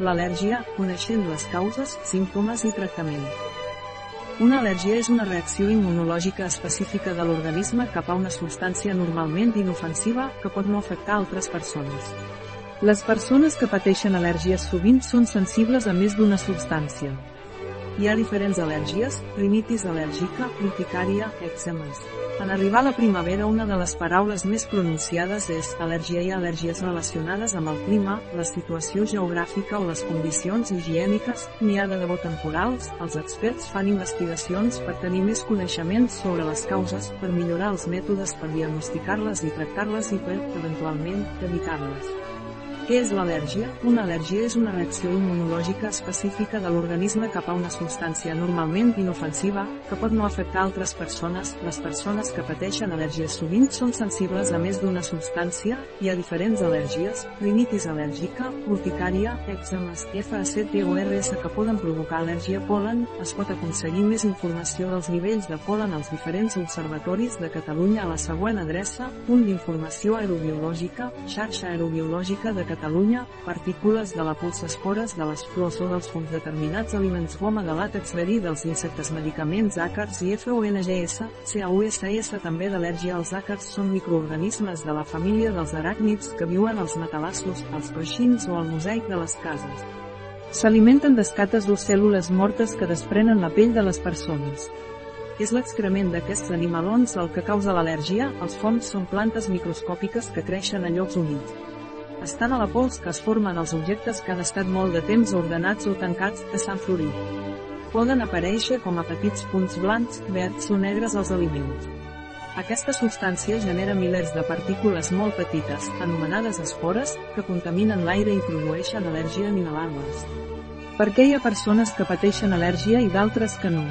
l'al·lèrgia, coneixent les causes, símptomes i tractament. Una al·lèrgia és una reacció immunològica específica de l'organisme cap a una substància normalment inofensiva que pot no afectar altres persones. Les persones que pateixen al·lèrgies sovint són sensibles a més d'una substància. Hi ha diferents al·lèrgies, rinitis al·lèrgica, urticària, èczemes. En arribar la primavera una de les paraules més pronunciades és al·lèrgia i al·lèrgies relacionades amb el clima, la situació geogràfica o les condicions higièniques, n'hi ha de debò temporals, els experts fan investigacions per tenir més coneixements sobre les causes, per millorar els mètodes per diagnosticar-les i tractar-les i per, eventualment, evitar-les. Què és l'al·lèrgia? Una al·lèrgia és una reacció immunològica específica de l'organisme cap a una substància normalment inofensiva, que pot no afectar altres persones. Les persones que pateixen al·lèrgies sovint són sensibles a més d'una substància, hi ha diferents al·lèrgies, rinitis al·lèrgica, urticària, èczemes, FACTORS que poden provocar al·lèrgia polen, es pot aconseguir més informació dels nivells de polen als diferents observatoris de Catalunya a la següent adreça, punt d'informació aerobiològica, xarxa aerobiològica de Catalunya Catalunya, partícules de la pulsa espores de les flors o dels fons determinats aliments goma de làtex verí dels insectes medicaments àcars i FONGS, CAUSS també d'al·lèrgia als àcars són microorganismes de la família dels aràcnids que viuen als matalassos, als coixins o al mosaic de les cases. S'alimenten d'escates o cèl·lules mortes que desprenen la pell de les persones. És l'excrement d'aquests animalons el que causa l'al·lèrgia, els fongs són plantes microscòpiques que creixen a llocs humits estan a la pols que es formen els objectes que han estat molt de temps ordenats o tancats, que s'han florit. Poden aparèixer com a petits punts blancs, verds o negres als aliments. Aquesta substància genera milers de partícules molt petites, anomenades espores, que contaminen l'aire i produeixen al·lèrgia en inhalar-les. Per què hi ha persones que pateixen al·lèrgia i d'altres que no?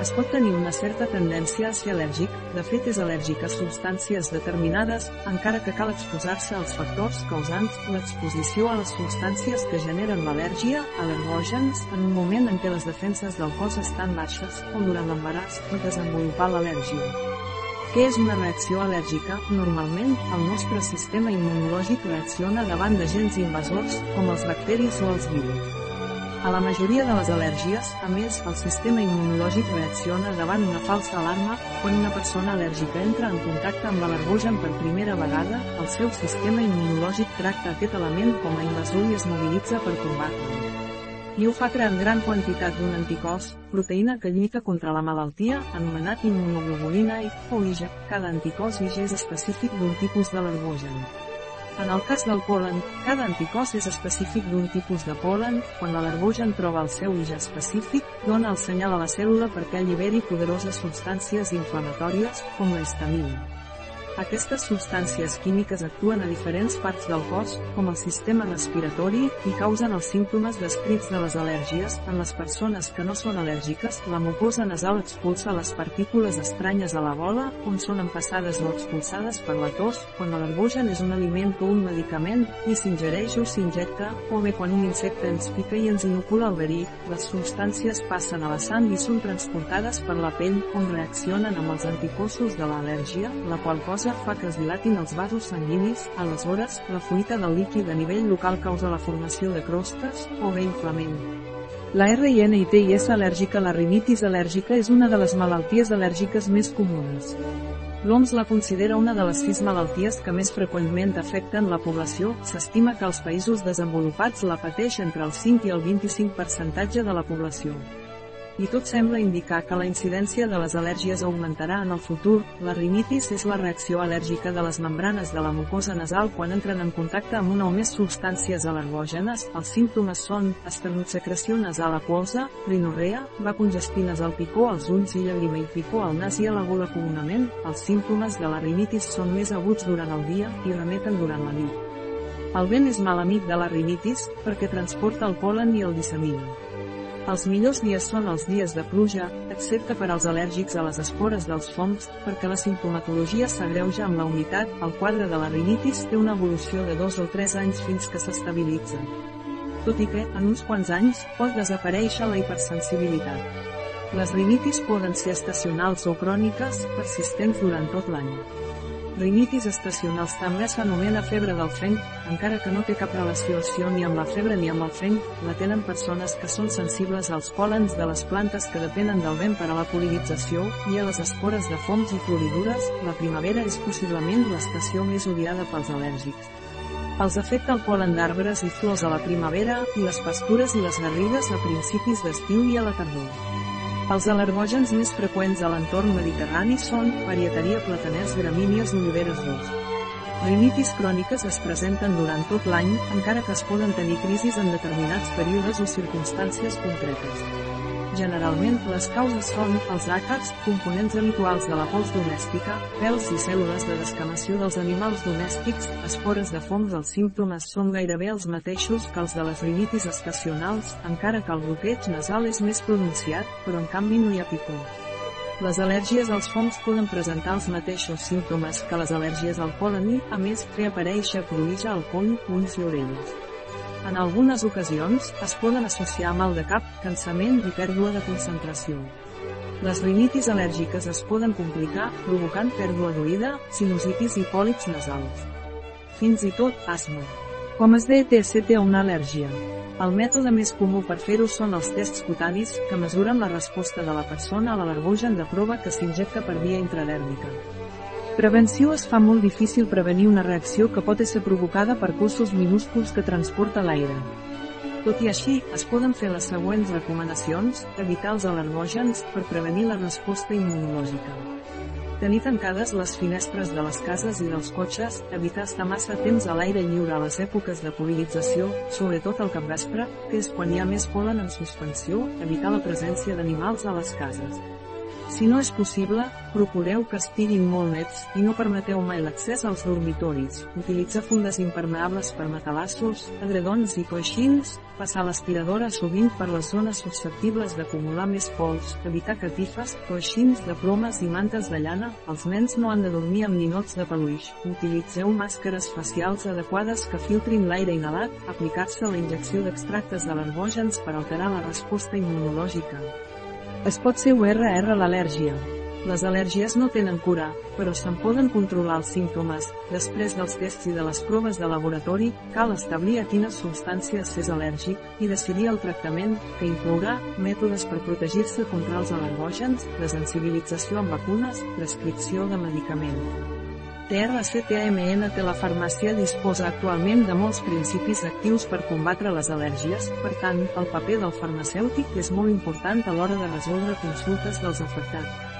Es pot tenir una certa tendència a ser al·lèrgic, de fet és al·lèrgic a substàncies determinades, encara que cal exposar-se als factors causants, l'exposició a les substàncies que generen l'al·lèrgia, al·lergògens, en un moment en què les defenses del cos estan baixes, o durant l'embaràs, o desenvolupar l'al·lèrgia. Què és una reacció al·lèrgica? Normalment, el nostre sistema immunològic reacciona davant d'agents invasors, com els bacteris o els virus. A la majoria de les al·lèrgies, a més, el sistema immunològic reacciona davant una falsa alarma, quan una persona al·lèrgica entra en contacte amb l'al·lergogen per primera vegada, el seu sistema immunològic tracta aquest element com a invasor i es mobilitza per combatre'l. I ho fa creant gran quantitat d'un anticòs, proteïna que lluita contra la malaltia, anomenat immunoglobulina I, o IgE. Cada anticòs IgE és específic d'un tipus de l'al·lergogen. En el cas del polen, cada anticòs és específic d'un tipus de polen, quan l'al·lergogen troba el seu ija específic, dona el senyal a la cèl·lula perquè alliberi poderoses substàncies inflamatòries, com l'estamina. Aquestes substàncies químiques actuen a diferents parts del cos, com el sistema respiratori, i causen els símptomes descrits de les al·lèrgies. En les persones que no són al·lèrgiques, la mucosa nasal expulsa les partícules estranyes a la bola, on són empassades o expulsades per la tos, quan l'albogen és un aliment o un medicament, i s'ingereix o s'injecta, o bé quan un insecte ens pica i ens inocula el verí, les substàncies passen a la sang i són transportades per la pell, on reaccionen amb els anticossos de l'al·lèrgia, la qual cosa cosa fa que es dilatin els vasos sanguinis, aleshores, la fuita del líquid a nivell local causa la formació de crostes, o bé inflament. La RINITIS al·lèrgica La rinitis al·lèrgica és una de les malalties al·lèrgiques més comunes. L'OMS la considera una de les sis malalties que més freqüentment afecten la població. S'estima que als països desenvolupats la pateix entre el 5 i el 25% de la població i tot sembla indicar que la incidència de les al·lèrgies augmentarà en el futur. La rinitis és la reacció al·lèrgica de les membranes de la mucosa nasal quan entren en contacte amb una o més substàncies al·lergògenes. Els símptomes són esternutsecreció nasal aquosa, rinorrea, va congestir nasal picor als ulls i llagrima i picor al nas i a la gola comunament. Els símptomes de la rinitis són més aguts durant el dia i remeten durant la nit. El vent és mal amic de la rinitis perquè transporta el polen i el dissemina. Els millors dies són els dies de pluja, excepte per als al·lèrgics a les espores dels fongs, perquè la simptomatologia s'agreuja amb la humitat, el quadre de la rinitis té una evolució de 2 o 3 anys fins que s'estabilitza. Tot i que, en uns quants anys, pot desaparèixer la hipersensibilitat. Les rinitis poden ser estacionals o cròniques, persistents durant tot l'any. Rinitis estacionals també s'anomena febre del fenc, encara que no té cap relació ni amb la febre ni amb el fenc, la tenen persones que són sensibles als pòlens de les plantes que depenen del vent per a la polinització, i a les espores de fongs i floridures, la primavera és possiblement l'estació més odiada pels al·lèrgics. Els afecta el pol·len d'arbres i flors a la primavera, i les pastures i les garrigues a principis d'estiu i a la tardor. Els alergògens més freqüents a l'entorn mediterrani són varieteria plataners gramínies oliveres d'os. Rinitis cròniques es presenten durant tot l'any, encara que es poden tenir crisis en determinats períodes o circumstàncies concretes. Generalment, les causes són els àcars, components habituals de la pols domèstica, pèls i cèl·lules de descamació dels animals domèstics, espores de fongs els símptomes són gairebé els mateixos que els de les rinitis estacionals, encara que el bloqueig nasal és més pronunciat, però en canvi no hi ha picor. Les al·lèrgies als fongs poden presentar els mateixos símptomes que les al·lèrgies al pol·len i, a més, fer aparèixer pruïja al pont, ulls i orelles. En algunes ocasions, es poden associar mal de cap, cansament i pèrdua de concentració. Les rinitis al·lèrgiques es poden complicar, provocant pèrdua d'oïda, sinusitis i pòlips nasals. Fins i tot, asma. Com es detecta una al·lèrgia? El mètode més comú per fer-ho són els tests cutanis, que mesuren la resposta de la persona a l'al·lergogen de prova que s'injecta per via intradèrmica. Prevenció es fa molt difícil prevenir una reacció que pot ser provocada per cossos minúsculs que transporta l'aire. Tot i així, es poden fer les següents recomanacions, evitar els al·lergògens, per prevenir la resposta immunològica. Tenir tancades les finestres de les cases i dels cotxes, evitar estar massa temps a l'aire lliure a les èpoques de polinització, sobretot al capvespre, que és quan hi ha més polen en suspensió, evitar la presència d'animals a les cases. Si no és possible, procureu que estiguin molt nets i no permeteu mai l'accés als dormitoris. Utilitza fundes impermeables per matalassos, adredons i coixins, passar l'aspiradora sovint per les zones susceptibles d'acumular més pols, evitar catifes, coixins de plomes i mantes de llana, els nens no han de dormir amb ninots de peluix. Utilitzeu màscares facials adequades que filtrin l'aire inhalat, aplicar-se la injecció d'extractes de l'herbògens per alterar la resposta immunològica. Es pot ser URR l'al·lèrgia. Les al·lèrgies no tenen cura, però se'n poden controlar els símptomes. Després dels tests i de les proves de laboratori, cal establir a quines substàncies s'és al·lèrgic i decidir el tractament, que inclourà mètodes per protegir-se contra els al·lergògens, desensibilització amb vacunes, prescripció de medicament. TRCTAMN Telefarmàcia disposa actualment de molts principis actius per combatre les al·lèrgies, per tant, el paper del farmacèutic és molt important a l'hora de resoldre consultes dels afectats.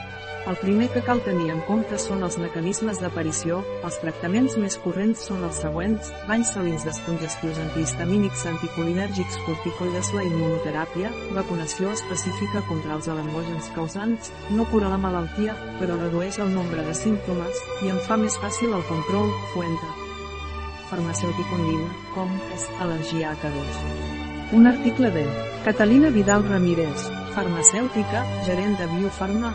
El primer que cal tenir en compte són els mecanismes d'aparició, els tractaments més corrents són els següents, banys salins descongestius antihistamínics anticolinèrgics corticoides la immunoteràpia, vacunació específica contra els alergògens causants, no cura la malaltia, però redueix el nombre de símptomes, i en fa més fàcil el control, fuenta. Farmacèutic Ondina, com és al·lergia a K2. Un article de Catalina Vidal Ramírez, farmacèutica, gerent de Biofarma,